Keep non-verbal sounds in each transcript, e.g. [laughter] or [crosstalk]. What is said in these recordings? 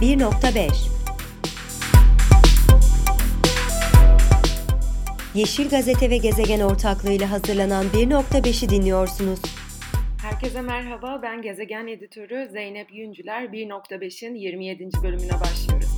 1.5 Yeşil Gazete ve Gezegen ortaklığıyla hazırlanan 1.5'i dinliyorsunuz. Herkese merhaba, ben Gezegen Editörü Zeynep Yüncüler. 1.5'in 27. bölümüne başlıyoruz.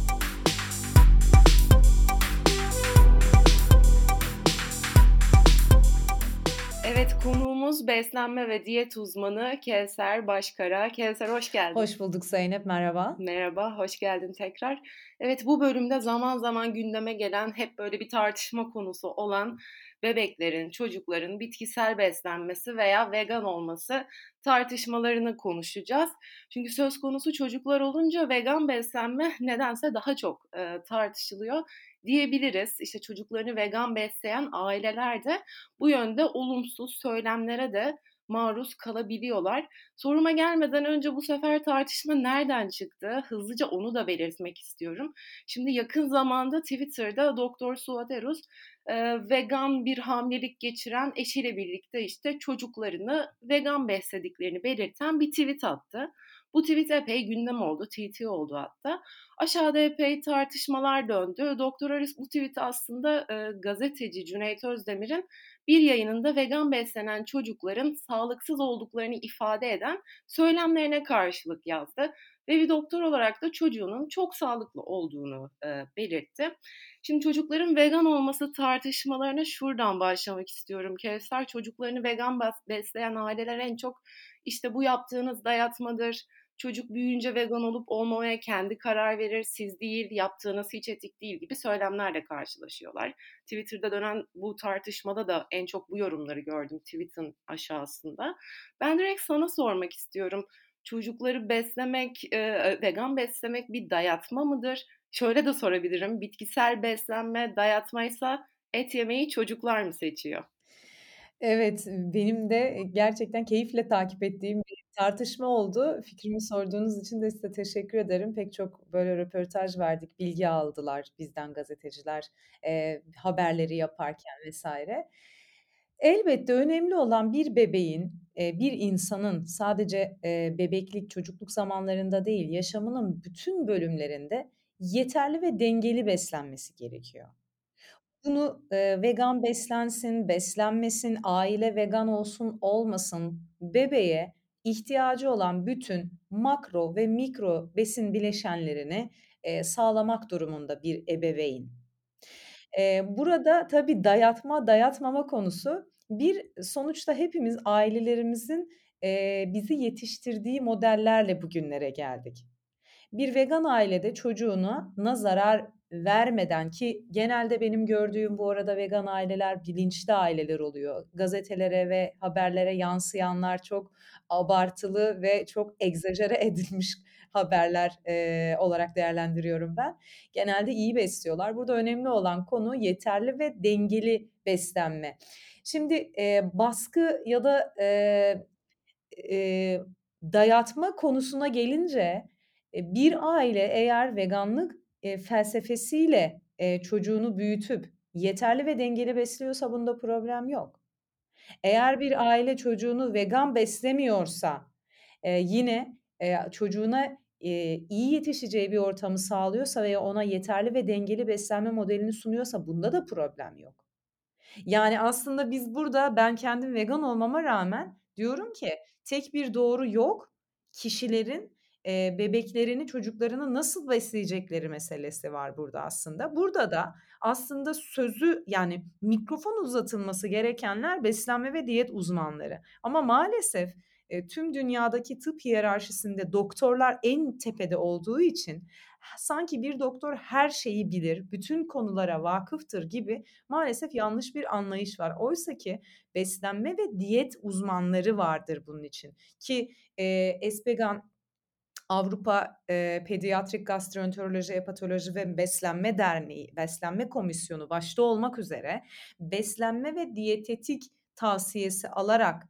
Evet, konuğumuz beslenme ve diyet uzmanı Kevser Başkara. Kevser hoş geldin. Hoş bulduk Zeynep, merhaba. Merhaba, hoş geldin tekrar. Evet, bu bölümde zaman zaman gündeme gelen, hep böyle bir tartışma konusu olan bebeklerin, çocukların bitkisel beslenmesi veya vegan olması tartışmalarını konuşacağız. Çünkü söz konusu çocuklar olunca vegan beslenme nedense daha çok e, tartışılıyor diyebiliriz. İşte çocuklarını vegan besleyen aileler de bu yönde olumsuz söylemlere de maruz kalabiliyorlar. Soruma gelmeden önce bu sefer tartışma nereden çıktı? Hızlıca onu da belirtmek istiyorum. Şimdi yakın zamanda Twitter'da Doktor Suaderus e, vegan bir hamilelik geçiren eşiyle birlikte işte çocuklarını vegan beslediklerini belirten bir tweet attı. Bu tweet epey gündem oldu, TT oldu hatta. Aşağıda epey tartışmalar döndü. Doktor Aris bu tweet aslında e, gazeteci Cüneyt Özdemir'in bir yayınında vegan beslenen çocukların sağlıksız olduklarını ifade eden söylemlerine karşılık yazdı. Ve bir doktor olarak da çocuğunun çok sağlıklı olduğunu e, belirtti. Şimdi çocukların vegan olması tartışmalarına şuradan başlamak istiyorum. Kevser çocuklarını vegan besleyen aileler en çok işte bu yaptığınız dayatmadır, çocuk büyüyünce vegan olup olmamaya kendi karar verir, siz değil, yaptığınız hiç etik değil gibi söylemlerle karşılaşıyorlar. Twitter'da dönen bu tartışmada da en çok bu yorumları gördüm tweet'in aşağısında. Ben direkt sana sormak istiyorum. Çocukları beslemek, e, vegan beslemek bir dayatma mıdır? Şöyle de sorabilirim. Bitkisel beslenme dayatmaysa et yemeyi çocuklar mı seçiyor? Evet, benim de gerçekten keyifle takip ettiğim bir tartışma oldu. Fikrimi sorduğunuz için de size teşekkür ederim. Pek çok böyle röportaj verdik, bilgi aldılar bizden gazeteciler, eee, haberleri yaparken vesaire. Elbette önemli olan bir bebeğin, eee, bir insanın sadece, eee, bebeklik, çocukluk zamanlarında değil, yaşamının bütün bölümlerinde yeterli ve dengeli beslenmesi gerekiyor. Bunu, eee, vegan beslensin, beslenmesin, aile vegan olsun olmasın, bebeğe ihtiyacı olan bütün makro ve mikro besin bileşenlerini, eee, sağlamak durumunda bir ebeveyn. Eee, burada tabii dayatma, dayatmama konusu bir sonuçta hepimiz ailelerimizin, eee, bizi yetiştirdiği modellerle bugünlere geldik. Bir vegan ailede çocuğuna na zarar vermeden ki genelde benim gördüğüm bu arada vegan aileler bilinçli aileler oluyor. Gazetelere ve haberlere yansıyanlar çok abartılı ve çok egzajere [laughs] edilmiş haberler, eee, olarak değerlendiriyorum ben. Genelde iyi besliyorlar. Burada önemli olan konu yeterli ve dengeli beslenme. Şimdi, eee, baskı ya da, eee, eee, dayatma konusuna gelince, eee, bir aile eğer veganlık, eee, felsefesiyle, eee, çocuğunu büyütüp yeterli ve dengeli besliyorsa bunda problem yok. Eğer bir aile çocuğunu vegan beslemiyorsa, eee, yine, eee, çocuğuna, eee, iyi yetişeceği bir ortamı sağlıyorsa veya ona yeterli ve dengeli beslenme modelini sunuyorsa bunda da problem yok. Yani, aslında biz burada ben kendim vegan olmama rağmen diyorum ki tek bir doğru yok. Kişilerin, eee, bebeklerini, çocuklarını nasıl besleyecekleri meselesi var burada aslında. Burada da aslında sözü, yani, mikrofon uzatılması gerekenler beslenme ve diyet uzmanları. Ama maalesef, eee, tüm dünyadaki tıp hiyerarşisinde doktorlar en tepede olduğu için sanki bir doktor her şeyi bilir, bütün konulara vakıftır gibi maalesef yanlış bir anlayış var. Oysa ki beslenme ve diyet uzmanları vardır bunun için ki, eee, Espegan Avrupa, eee, Pediatrik Gastroenteroloji, Hepatoloji ve Beslenme Derneği, Beslenme Komisyonu başta olmak üzere beslenme ve diyetetik tavsiyesi alarak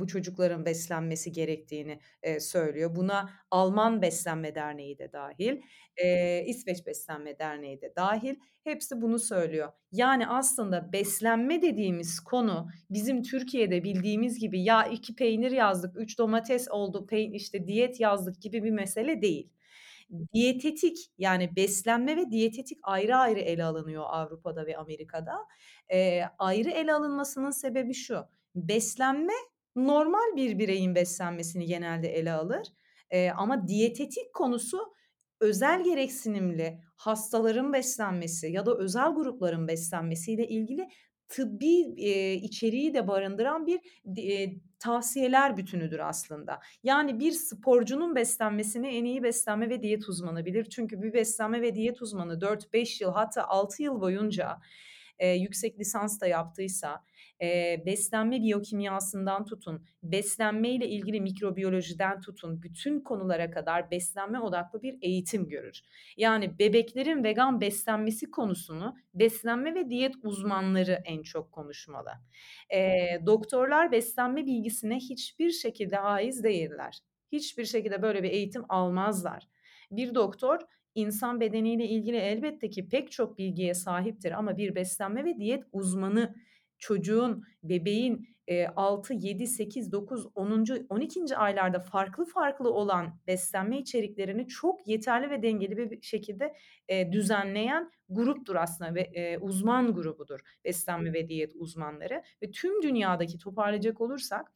bu çocukların beslenmesi gerektiğini, söylüyor. Buna Alman Beslenme Derneği de dâhil, eee, İsveç Beslenme Derneği de dâhil. Hepsi bunu söylüyor. Yani aslında beslenme dediğimiz konu bizim Türkiye'de bildiğimiz gibi ya 2 peynir yazdık, 3 domates oldu, pey işte diyet yazdık gibi bir mesele değil. diyetetik yani beslenme ve diyetetik ayrı ayrı ele alınıyor Avrupa'da ve Amerika'da. Eee, ayrı ele alınmasının sebebi şu: Beslenme normal bir bireyin beslenmesini genelde ele alır. Eee, ama diyetetik konusu özel gereksinimli hastaların beslenmesi ya da özel grupların beslenmesiyle ilgili tıbbi, eee, içeriği de barındıran bir eee, tavsiyeler bütünüdür aslında. Yani bir sporcunun beslenmesini en iyi beslenme ve diyet uzmanı bilir. Çünkü bir beslenme ve diyet uzmanı 4-5 yıl hatta 6 yıl boyunca, eee, yüksek lisans da yaptıysa, eee, beslenme biyokimyasından tutun, beslenmeyle ilgili mikrobiyolojiden tutun, bütün konulara kadar beslenme odaklı bir eğitim görür. Yani bebeklerin vegan beslenmesi konusunu beslenme ve diyet uzmanları en çok konuşmalı. Eee, doktorlar beslenme bilgisine hiçbir şekilde haiz değiller. Hiçbir şekilde böyle bir eğitim almazlar. Bir doktor insan bedeniyle ilgili elbette ki pek çok bilgiye sahiptir ama bir beslenme ve diyet uzmanı çocuğun, bebeğin, eee, 6, 7, 8, 9, 10'uncu 12'nci aylarda farklı farklı olan beslenme içeriklerini çok yeterli ve dengeli bir şekilde, eee, düzenleyen gruptur aslında ve, eee, uzman grubudur beslenme ve diyet uzmanları. Ve tüm dünyadaki toparlayacak olursak,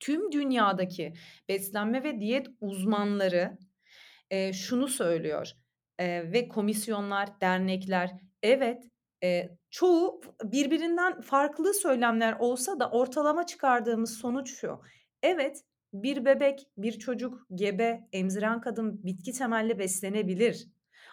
tüm dünyadaki beslenme ve diyet uzmanları, eee, şunu söylüyor, eee, ve komisyonlar, dernekler, evet, eee, çoğu birbirinden farklı söylemler olsa da ortalama çıkardığımız sonuç şu: Evet, bir bebek, bir çocuk, gebe, emziren kadın bitki temelli beslenebilir.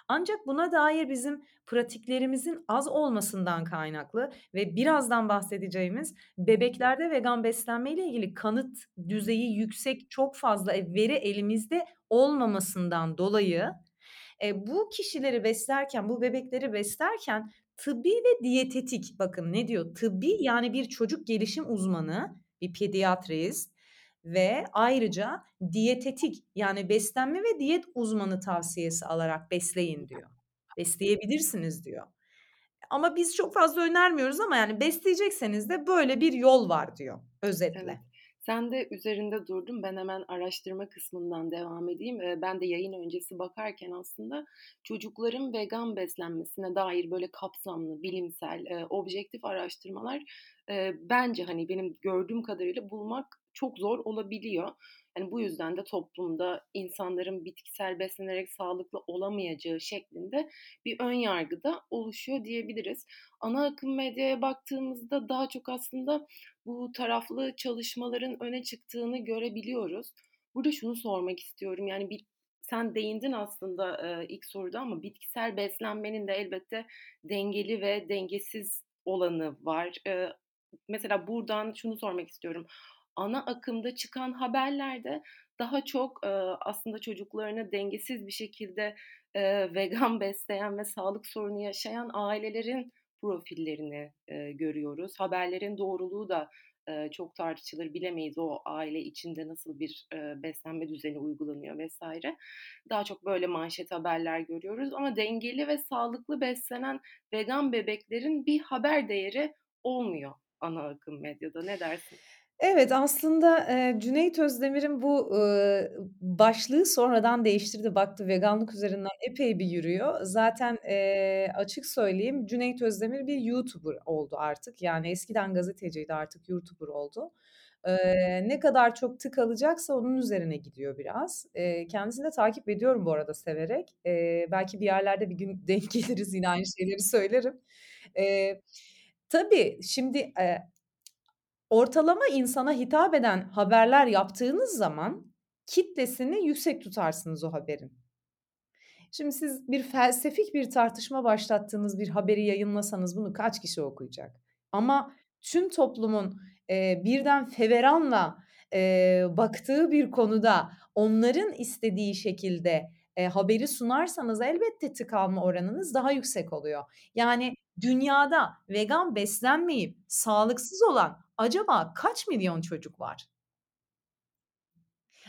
Ancak buna dair bizim pratiklerimizin az olmasından kaynaklı ve birazdan bahsedeceğimiz bebeklerde vegan beslenmeyle ilgili kanıt düzeyi yüksek, çok fazla, eee, veri elimizde olmamasından dolayı, eee, bu kişileri beslerken, bu bebekleri beslerken tıbbi ve diyetetik, bakın ne diyor? Tıbbi yani bir çocuk gelişim uzmanı, bir pediatrist ve ayrıca diyetetik yani beslenme ve diyet uzmanı tavsiyesi alarak besleyin diyor. Besleyebilirsiniz diyor. Ama biz çok fazla önermiyoruz ama yani besleyecekseniz de böyle bir yol var diyor özetle. Evet. Sen de üzerinde durdun. Ben hemen araştırma kısmından devam edeyim. Ben de yayın öncesi bakarken aslında çocukların vegan beslenmesine dair böyle kapsamlı, bilimsel, objektif araştırmalar, bence, hani, benim gördüğüm kadarıyla bulmak çok zor olabiliyor. Hani, bu yüzden de toplumda insanların bitkisel beslenerek sağlıklı olamayacağı şeklinde bir ön yargı da oluşuyor diyebiliriz. Ana akım medyaya baktığımızda daha çok aslında bu taraflı çalışmaların öne çıktığını görebiliyoruz. Burada şunu sormak istiyorum, yani, bir sen değindin aslında, ilk soruda ama bitkisel beslenmenin de elbette dengeli ve dengesiz olanı var. Mesela buradan şunu sormak istiyorum. Ana akımda çıkan haberlerde daha çok, eee, aslında çocuklarını dengesiz bir şekilde, eee, vegan besleyen ve sağlık sorunu yaşayan ailelerin profillerini, eee, görüyoruz. Haberlerin doğruluğu da, eee, çok tartışılır. Bilemeyiz o aile içinde nasıl bir, eee, beslenme düzeni uygulanıyor vs. Daha çok böyle manşet haberler görüyoruz ama dengeli ve sağlıklı beslenen vegan bebeklerin bir haber değeri olmuyor ana akım medyada. Ne dersin? Evet, aslında, eee, Cüneyt Özdemir'in bu, ııı, başlığı sonradan değiştirdi. Baktı veganlık üzerinden epey bir yürüyor. Zaten, eee, açık söyleyeyim, Cüneyt Özdemir bir YouTuber oldu artık. Yani eskiden gazeteciydi, artık YouTuber oldu. Eee, ne kadar çok tık alacaksa onun üzerine gidiyor biraz. Eee, kendisini de takip ediyorum bu arada severek. Eee, belki bir yerlerde bir gün [laughs] denk geliriz, yine aynı şeyleri söylerim. Eee, tabii şimdi, eee, ortalama insana hitap eden haberler yaptığınız zaman kitlesini yüksek tutarsınız o haberin. Şimdi siz bir felsefik bir tartışma başlattığınız bir haberi yayınlasanız bunu kaç kişi okuyacak? Ama tüm toplumun, eee, birden feveranla, eee, baktığı bir konuda onların istediği şekilde, eee, haberi sunarsanız elbette tık alma oranınız daha yüksek oluyor. Yani dünyada vegan beslenmeyip sağlıksız olan acaba kaç milyon çocuk var?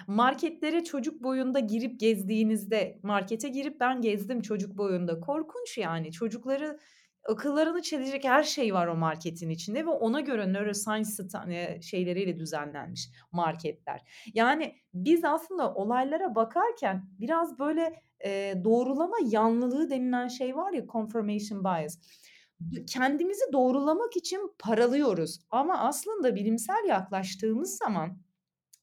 Marketlere çocuk boyunda girip gezdiğinizde, markete girip ben gezdim çocuk boyunda, korkunç yani. Çocukları akıllarını çelecek her şey var o marketin içinde ve ona göre neuroscience eee, şeyleriyle düzenlenmiş marketler. Yani biz aslında olaylara bakarken biraz böyle, eee, doğrulama yanlılığı denilen şey var ya confirmation bias. Kendimizi doğrulamak için paralıyoruz ama aslında bilimsel yaklaştığımız zaman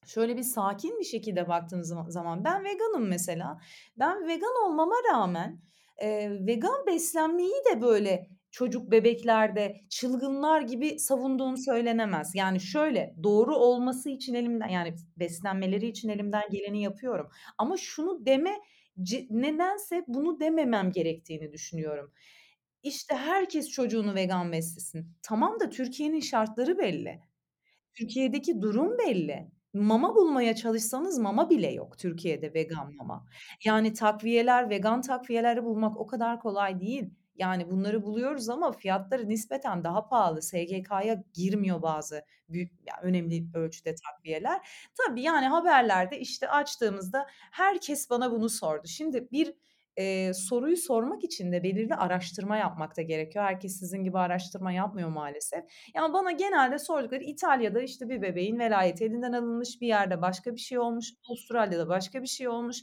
şöyle bir sakin bir şekilde baktığınız zama zaman ben veganım mesela. Ben vegan olmama rağmen, eee, vegan beslenmeyi de böyle çocuk bebeklerde çılgınlar gibi savunduğum söylenemez. Yani şöyle, doğru olması için elimden yani beslenmeleri için elimden geleni yapıyorum ama şunu deme nedense bunu dememem gerektiğini düşünüyorum. İşte, herkes çocuğunu vegan beslesin. Tamam da Türkiye'nin şartları belli. Türkiye'deki durum belli. Mama bulmaya çalışsanız mama bile yok Türkiye'de vegan mama. Yani takviyeler, vegan takviyeleri bulmak o kadar kolay değil. Yani bunları buluyoruz ama fiyatları nispeten daha pahalı. SGK'ya girmiyor bazı büyük ya önemli ölçüde takviyeler. Tabii, yani haberlerde, işte, açtığımızda herkes bana bunu sordu. Şimdi bir, eee, soruyu sormak için de belirli araştırma yapmak da gerekiyor. Herkes sizin gibi araştırma yapmıyor maalesef. Ya, bana genelde sordukları İtalya'da, işte, bir bebeğin velayeti elinden alınmış, bir yerde başka bir şey olmuş, Avustralya'da başka bir şey olmuş.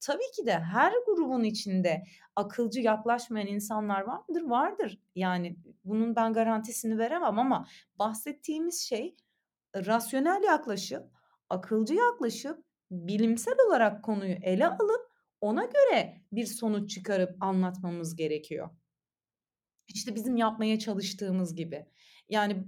Tabii ki de her grubun içinde akılcı yaklaşmayan insanlar var mıdır? Vardır. Yani bunun ben garantisini veremem ama bahsettiğimiz şey rasyonel yaklaşıp, akılcı yaklaşıp, bilimsel olarak konuyu ele alıp ona göre bir sonuç çıkarıp anlatmamız gerekiyor. İşte, bizim yapmaya çalıştığımız gibi. Yani,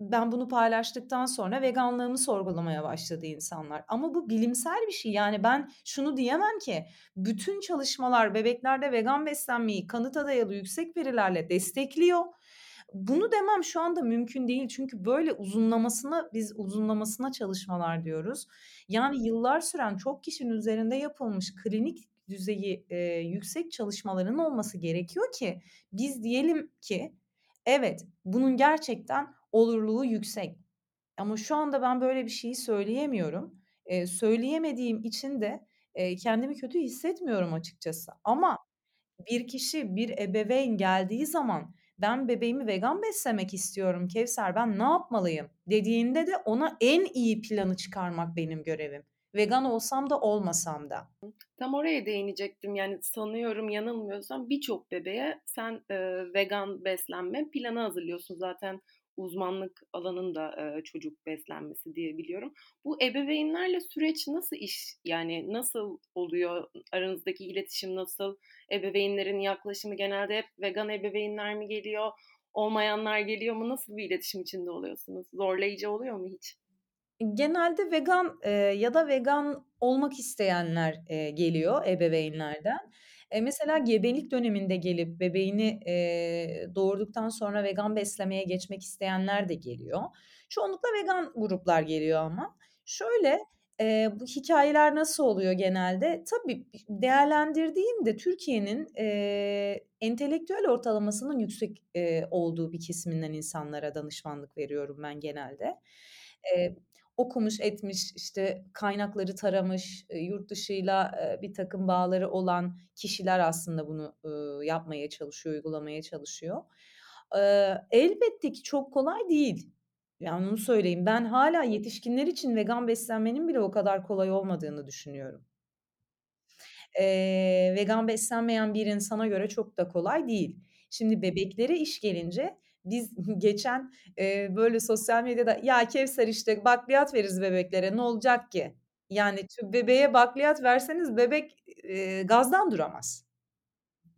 ben bunu paylaştıktan sonra veganlığımı sorgulamaya başladı insanlar ama bu bilimsel bir şey. Yani ben şunu diyemem ki, bütün çalışmalar bebeklerde vegan beslenmeyi kanıta dayalı yüksek verilerle destekliyor. Bunu demem şu anda mümkün değil çünkü böyle uzunlamasına biz uzunlamasına çalışmalar diyoruz. Yani yıllar süren, çok kişinin üzerinde yapılmış klinik düzeyi, eee, yüksek çalışmaların olması gerekiyor ki biz diyelim ki, evet, bunun gerçekten olurluğu yüksek. Ama şu anda ben böyle bir şeyi söyleyemiyorum. Eee, söyleyemediğim için de, eee, kendimi kötü hissetmiyorum açıkçası. Ama bir kişi, bir ebeveyn geldiği zaman "Ben bebeğimi vegan beslemek istiyorum Kevser, ben ne yapmalıyım?" dediğinde de ona en iyi planı çıkarmak benim görevim. Vegan olsam da olmasam da. Tam oraya değinecektim. Yani sanıyorum yanılmıyorsam birçok bebeğe sen, eee, vegan beslenme planı hazırlıyorsun. Zaten uzmanlık alanın da, eee, çocuk beslenmesi diye biliyorum. Bu ebeveynlerle süreç nasıl iş yani nasıl oluyor? Aranızdaki iletişim nasıl? Ebeveynlerin yaklaşımı genelde hep vegan ebeveynler mi geliyor? Olmayanlar geliyor mu? Nasıl bir iletişim içinde oluyorsunuz? Zorlayıcı oluyor mu hiç? Genelde vegan, eee, ya da vegan olmak isteyenler, eee, geliyor ebeveynlerden. Eee, mesela gebelik döneminde gelip bebeğini, eee, doğurduktan sonra vegan beslemeye geçmek isteyenler de geliyor. Çoğunlukla vegan gruplar geliyor ama. Şöyle, eee, bu hikâyeler nasıl oluyor genelde? Tabii, değerlendirdiğimde Türkiye'nin, eee, entelektüel ortalamasının yüksek, eee, olduğu bir kesiminden insanlara danışmanlık veriyorum ben genelde. Eee, okumuş etmiş, işte, kaynakları taramış, eee, yurt dışıyla, eee, birtakım bağları olan kişiler aslında bunu, ııı, yapmaya çalışıyor, uygulamaya çalışıyor. Elbette ki çok kolay değil. Yani onu söyleyeyim. Ben hâlâ yetişkinler için vegan beslenmenin bile o kadar kolay olmadığını düşünüyorum. Vegan beslenmeyen bir insana göre çok da kolay değil. Şimdi bebeklere iş gelince biz [laughs] geçen, eee, böyle sosyal medyada "Ya Kevser işte bakliyat veririz bebeklere ne olacak ki?" Yani bebeğe bakliyat verseniz bebek, eee, gazdan duramaz.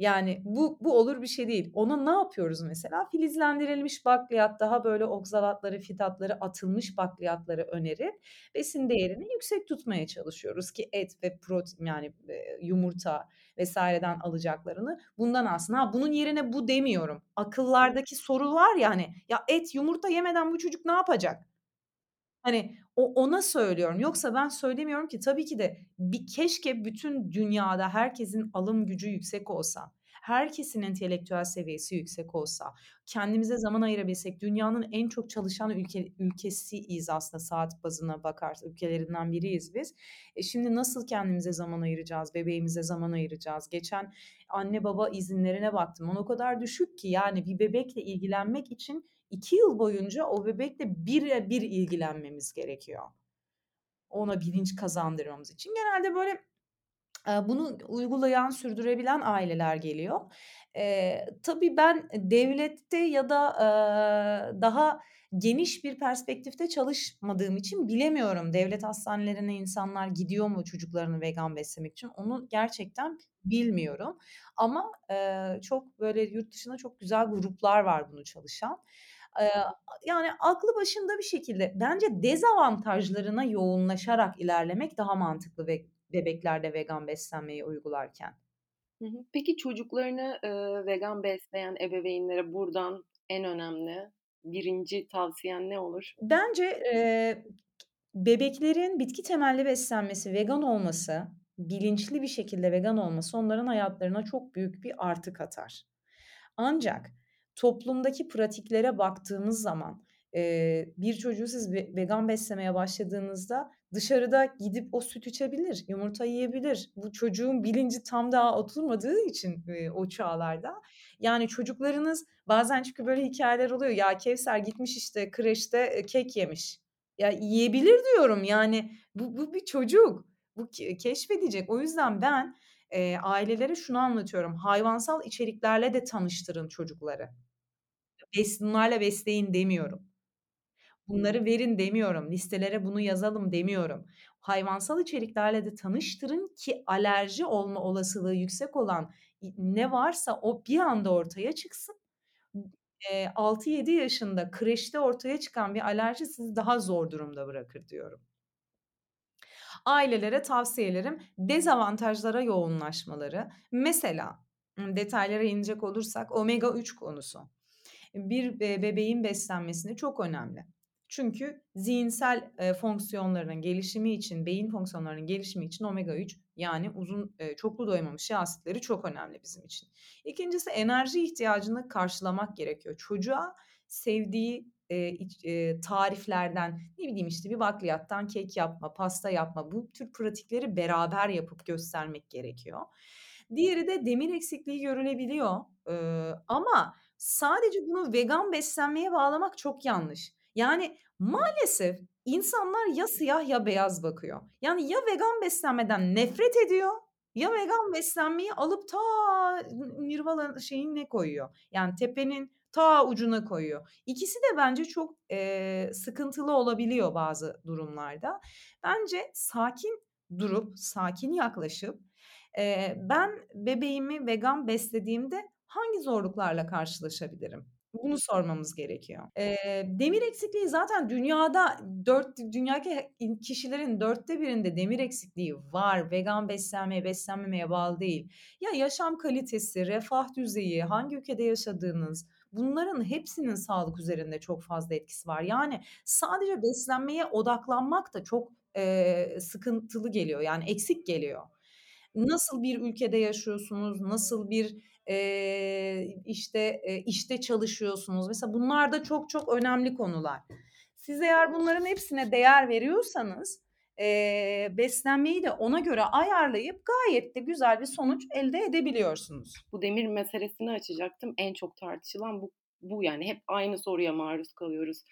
Yani bu bu olur bir şey değil. Ona ne yapıyoruz mesela? Filizlendirilmiş bakliyat, daha böyle oksalatları, fitatları atılmış bakliyatları önerip besin değerini yüksek tutmaya çalışıyoruz ki et ve protein yani, yumurta vs.'den alacaklarını bundan alsın. Ha, bunun yerine bu demiyorum. Akıllardaki soru var ya hani, ya et, yumurta yemeden bu çocuk ne yapacak? Hani, o ona söylüyorum. Yoksa ben söylemiyorum ki tabii ki de bir keşke bütün dünyada herkesin alım gücü yüksek olsa. Herkesin entelektüel seviyesi yüksek olsa, kendimize zaman ayırabilsek, dünyanın en çok çalışan ülke ülkesiyiz aslında saat bazına bakarsak, ülkelerinden biriyiz biz. E, şimdi nasıl kendimize zaman ayıracağız, bebeğimize zaman ayıracağız? Geçen anne baba izinlerine baktım. On o kadar düşük ki yani bir bebekle ilgilenmek için 2 yıl boyunca o bebekle bire bir ilgilenmemiz gerekiyor. Ona bilinç kazandırmamız için. Genelde böyle bunu uygulayan, sürdürebilen aileler geliyor. Eee, tabii ben devlette ya da, eee, daha geniş bir perspektifte çalışmadığım için bilemiyorum. Devlet hastanelerine insanlar gidiyor mu çocuklarını vegan beslemek için? Onu gerçekten bilmiyorum ama, eee, çok böyle yurt dışında çok güzel gruplar var bunu çalışan. Eee, yani aklı başında bir şekilde bence dezavantajlarına yoğunlaşarak ilerlemek daha mantıklı ve bebeklerde vegan beslenmeyi uygularken. Peki çocuklarını, eee, vegan besleyen ebeveynlere buradan en önemli 1'inci tavsiyen ne olur? Bence, eee, bebeklerin bitki temelli beslenmesi, vegan olması, bilinçli bir şekilde vegan olması onların hayatlarına çok büyük bir artı katar. Ancak toplumdaki pratiklere baktığımız zaman, eee, bir çocuğu siz ve vegan beslemeye başladığınızda dışarıda gidip o süt içebilir, yumurta yiyebilir. Bu çocuğun bilinci tam daha oturmadığı için, eee, o çağlarda, yani çocuklarınız bazen çünkü böyle hikâyeler oluyor. Ya Kevser gitmiş işte kreşte, eee, kek yemiş. Ya yiyebilir diyorum yani bu bu bir çocuk. Bu ke keşfedecek. O yüzden ben, eee, ailelere şunu anlatıyorum. Hayvansal içeriklerle de tanıştırın çocukları. Bes bunlarla besleyin demiyorum. Bunları verin demiyorum. Listelere bunu yazalım demiyorum. Hayvansal içeriklerle de tanıştırın ki alerji olma olasılığı yüksek olan ne varsa o bir anda ortaya çıksın. Eee, 6-7 yaşında kreşte ortaya çıkan bir alerji sizi daha zor durumda bırakır diyorum. Ailelere tavsiyelerim dezavantajlara yoğunlaşmaları. Mesela, detaylara inecek olursak omega 3 konusu. Bir be bebeğin beslenmesinde çok önemli. Çünkü zihinsel, eee, fonksiyonlarının gelişimi için, beyin fonksiyonlarının gelişimi için omega 3 yani uzun, eee, çoklu doymamış yağ asitleri çok önemli bizim için. 2'ncisi enerji ihtiyacını karşılamak gerekiyor. Çocuğa sevdiği, iç eee, tariflerden, ne bileyim, işte, bir bakliyattan kek yapma, pasta yapma, bu tür pratikleri beraber yapıp göstermek gerekiyor. Diğeri de demir eksikliği görülebiliyor, ııı, ama sadece bunu vegan beslenmeye bağlamak çok yanlış. Yani maalesef insanlar ya siyah ya beyaz bakıyor. Yani ya vegan beslenmeden nefret ediyor ya vegan beslenmeyi alıp ta nirvana şeyine koyuyor. Yani tepenin ta ucuna koyuyor. İkisi de bence çok, eee, sıkıntılı olabiliyor bazı durumlarda. Bence sakin durup, sakin yaklaşıp, eee, ben bebeğimi vegan beslediğimde hangi zorluklarla karşılaşabilirim? Bunu sormamız gerekiyor. Eee, demir eksikliği zaten dünyada 4 dünyadaki in kişilerin 1/4'inde demir eksikliği var. Vegan beslenmeye, beslenmemeye bağlı değil. Ya yaşam kalitesi, refah düzeyi, hangi ülkede yaşadığınız, bunların hepsinin sağlık üzerinde çok fazla etkisi var. Yani sadece beslenmeye odaklanmak da çok, eee, sıkıntılı geliyor, yani eksik geliyor. Nasıl bir ülkede yaşıyorsunuz? Nasıl bir, eee, işte, eee, işte çalışıyorsunuz? Mesela bunlar da çok çok önemli konular. Siz eğer bunların hepsine değer veriyorsanız, eee, beslenmeyi de ona göre ayarlayıp gayet de güzel bir sonuç elde edebiliyorsunuz. Bu demir meselesini açacaktım. En çok tartışılan bu bu yani hep aynı soruya maruz kalıyoruz.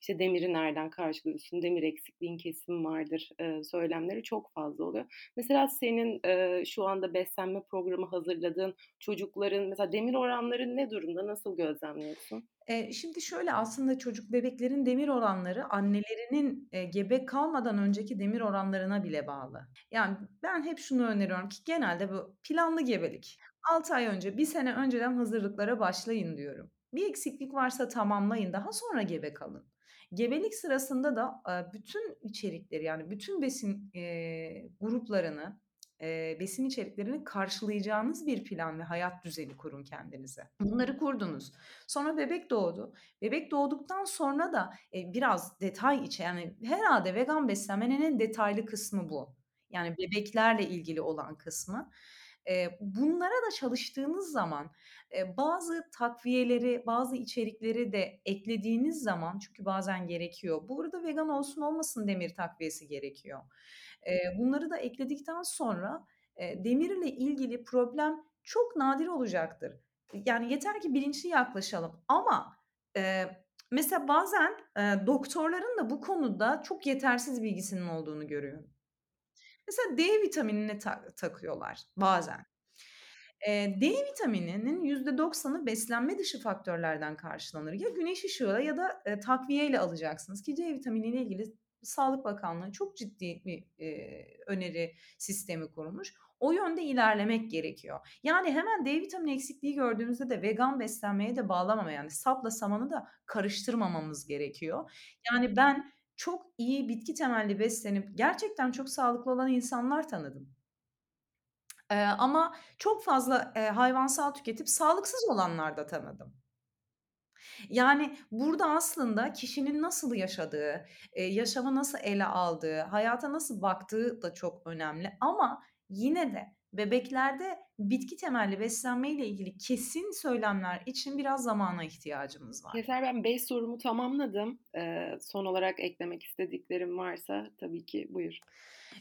İşte demiri nereden karşılıyorsun? Demir eksikliğin kesin vardır, eee, söylemleri çok fazla oluyor. Mesela senin, eee, şu anda beslenme programı hazırladığın çocukların mesela demir oranları ne durumda? Nasıl gözlemliyorsun? Şimdi şöyle aslında çocuk bebeklerin demir oranları annelerinin, gebe kalmadan önceki demir oranlarına bile bağlı. Yani ben hep şunu öneriyorum ki genelde bu planlı gebelik. 6 ay önce, 1 sene önceden hazırlıklara başlayın diyorum. Bir eksiklik varsa tamamlayın, daha sonra gebe kalın. Gebelik sırasında da, bütün içerikleri yani bütün besin, gruplarını, besin içeriklerini karşılayacağınız bir plan ve hayat düzeni kurun kendinize. Bunları kurdunuz. Sonra bebek doğdu. Bebek doğduktan sonra da, biraz detay içe yani herhâlde vegan beslenmenin en detaylı kısmı bu. Yani bebeklerle ilgili olan kısmı. Bunlara da çalıştığınız zaman, bazı takviyeleri, bazı içerikleri de eklediğiniz zaman çünkü bazen gerekiyor. Bu arada vegan olsun olmasın demir takviyesi gerekiyor. Bunları da ekledikten sonra, eee, demirle ilgili problem çok nadir olacaktır. Yani yeter ki bilinçli yaklaşalım ama, mesela bazen, doktorların da bu konuda çok yetersiz bilgisinin olduğunu görüyorum. Mesela D vitaminini tak takıyorlar bazen. Eee, D vitamininin %90'ı beslenme dışı faktörlerden karşılanır. Ya güneş ışığıyla ya da, eee, takviyeyle alacaksınız ki D vitaminiyle ilgili Sağlık Bakanlığı çok ciddi bir, eee, öneri sistemi kurmuş. O yönde ilerlemek gerekiyor. Yani hemen D vitamini eksikliği gördüğümüzde de vegan beslenmeye de bağlamama yani sapla samanı da karıştırmamamız gerekiyor. Yani ben çok iyi bitki temelli beslenip gerçekten çok sağlıklı olan insanlar tanıdım. Eee, ama çok fazla, eee, hayvansal tüketip sağlıksız olanlar da tanıdım. Yani burada aslında kişinin nasıl yaşadığı, eee, yaşamı nasıl ele aldığı, hayata nasıl baktığı da çok önemli ama yine de bebeklerde bitki temelli beslenmeyle ilgili kesin söylemler için biraz zamana ihtiyacımız var. Kevser ben 5 sorumu tamamladım. Eee, son olarak eklemek istediklerim varsa tabii ki buyur.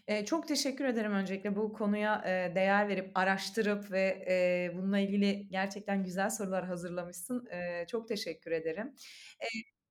Eee, çok teşekkür ederim öncelikle bu konuya, eee, değer verip, araştırıp ve, eee, bununla ilgili gerçekten güzel sorular hazırlamışsın. Eee, çok teşekkür ederim. Eee,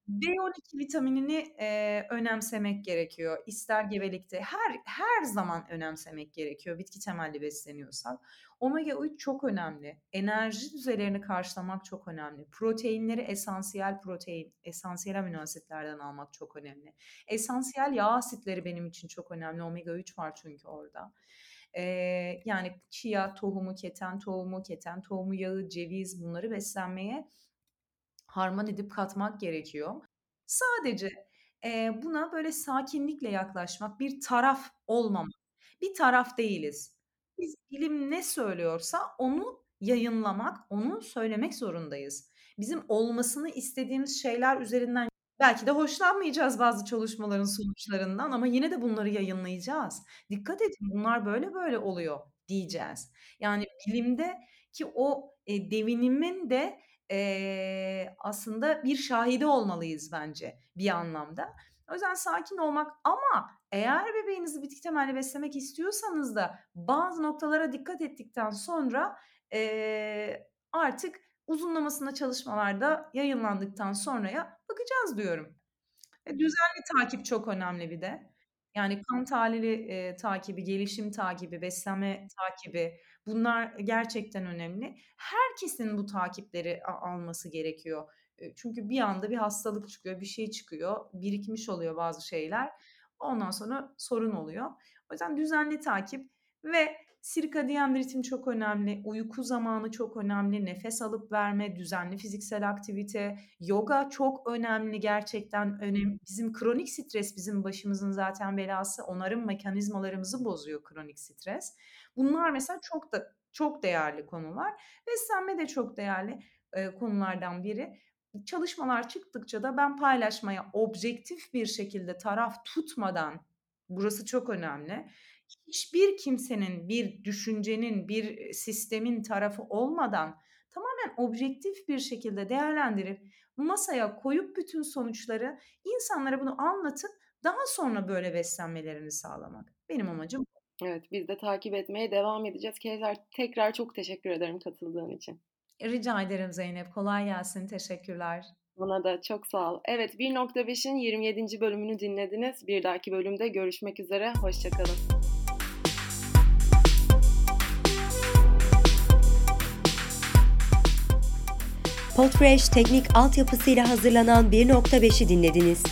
B12 vitaminini, eee, önemsemek gerekiyor. İster gebelikte, her her zaman önemsemek gerekiyor bitki temelli besleniyorsak. Omega 3 çok önemli. Enerji düzeylerini karşılamak çok önemli. Proteinleri esansiyel protein, esansiyel amino asitlerden almak çok önemli. Esansiyel yağ asitleri benim için çok önemli. Omega 3 var çünkü orada. Eee, yani chia tohumu, keten tohumu, keten tohumu yağı, ceviz bunları beslenmeye harman edip katmak gerekiyor. Sadece, eee, buna böyle sakinlikle yaklaşmak, bir taraf olmamak. Bir taraf değiliz. Biz bilim ne söylüyorsa onu yayınlamak, onu söylemek zorundayız. Bizim olmasını istediğimiz şeyler üzerinden belki de hoşlanmayacağız bazı çalışmaların sonuçlarından ama yine de bunları yayınlayacağız. "Dikkat edin, bunlar böyle böyle oluyor." diyeceğiz. Yani bilimdeki o, eee, devinimin de, eee, aslında bir şahidi olmalıyız bence bir anlamda. O yüzden sakin olmak ama eğer bebeğinizi bitki temelli beslemek istiyorsanız da bazı noktalara dikkat ettikten sonra, eee, artık uzunlamasına çalışmalar da yayınlandıktan sonraya bakacağız diyorum. Ve düzenli takip çok önemli bir de. Yani kan tahlili, eee, takibi, gelişim takibi, beslenme takibi bunlar gerçekten önemli. Herkesin bu takipleri alması gerekiyor. Eee, çünkü bir anda bir hastalık çıkıyor, bir şey çıkıyor, birikmiş oluyor bazı şeyler. Ondan sonra sorun oluyor. O yüzden düzenli takip ve sirkadiyen ritim çok önemli, uyku zamanı çok önemli, nefes alıp verme, düzenli fiziksel aktivite, yoga çok önemli gerçekten önem bizim kronik stres bizim başımızın zaten belası. Onarım mekanizmalarımızı bozuyor kronik stres. Bunlar mesela çok da çok değerli konular. Beslenme de çok değerli, eee, konulardan biri. Çalışmalar çıktıkça da ben paylaşmaya objektif bir şekilde taraf tutmadan, burası çok önemli, hiçbir kimsenin, bir düşüncenin, bir sistemin tarafı olmadan tamamen objektif bir şekilde değerlendirip masaya koyup bütün sonuçları insanlara bunu anlatıp daha sonra böyle beslenmelerini sağlamak. Benim amacım bu. Evet, biz de takip etmeye devam edeceğiz. Kevser tekrar çok teşekkür ederim katıldığın için. Rica ederim Zeynep. Kolay gelsin. Teşekkürler. Bana da çok sağ ol. Evet 1.5'in 27. bölümünü dinlediniz. Bir dahaki bölümde görüşmek üzere. Hoşçakalın. Podfresh teknik altyapısıyla hazırlanan 1.5'i dinlediniz.